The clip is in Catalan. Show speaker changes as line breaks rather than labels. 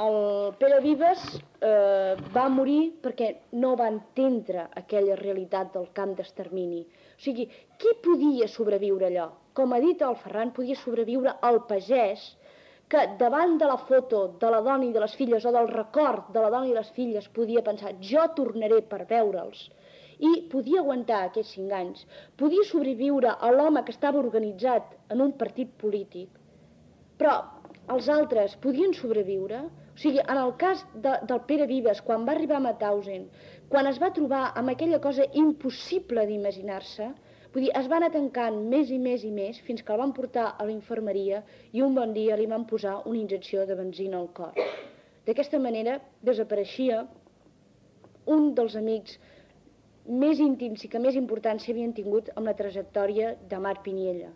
el Pere Vives eh, va morir perquè no va entendre aquella realitat del camp d'extermini. O sigui, qui podia sobreviure allò? Com ha dit el Ferran, podia sobreviure el pagès que davant de la foto de la dona i de les filles o del record de la dona i les filles podia pensar jo tornaré per veure'ls i podia aguantar aquests cinc anys. Podia sobreviure a l'home que estava organitzat en un partit polític, però els altres podien sobreviure? O sigui, en el cas de, del Pere Vives, quan va arribar a Mauthausen, quan es va trobar amb aquella cosa impossible d'imaginar-se, vull dir, es va anar tancant més i més i més fins que el van portar a la infermeria i un bon dia li van posar una injecció de benzina al cor. D'aquesta manera desapareixia un dels amics més íntims i que més importància havien tingut amb la trajectòria de Marc Piniella.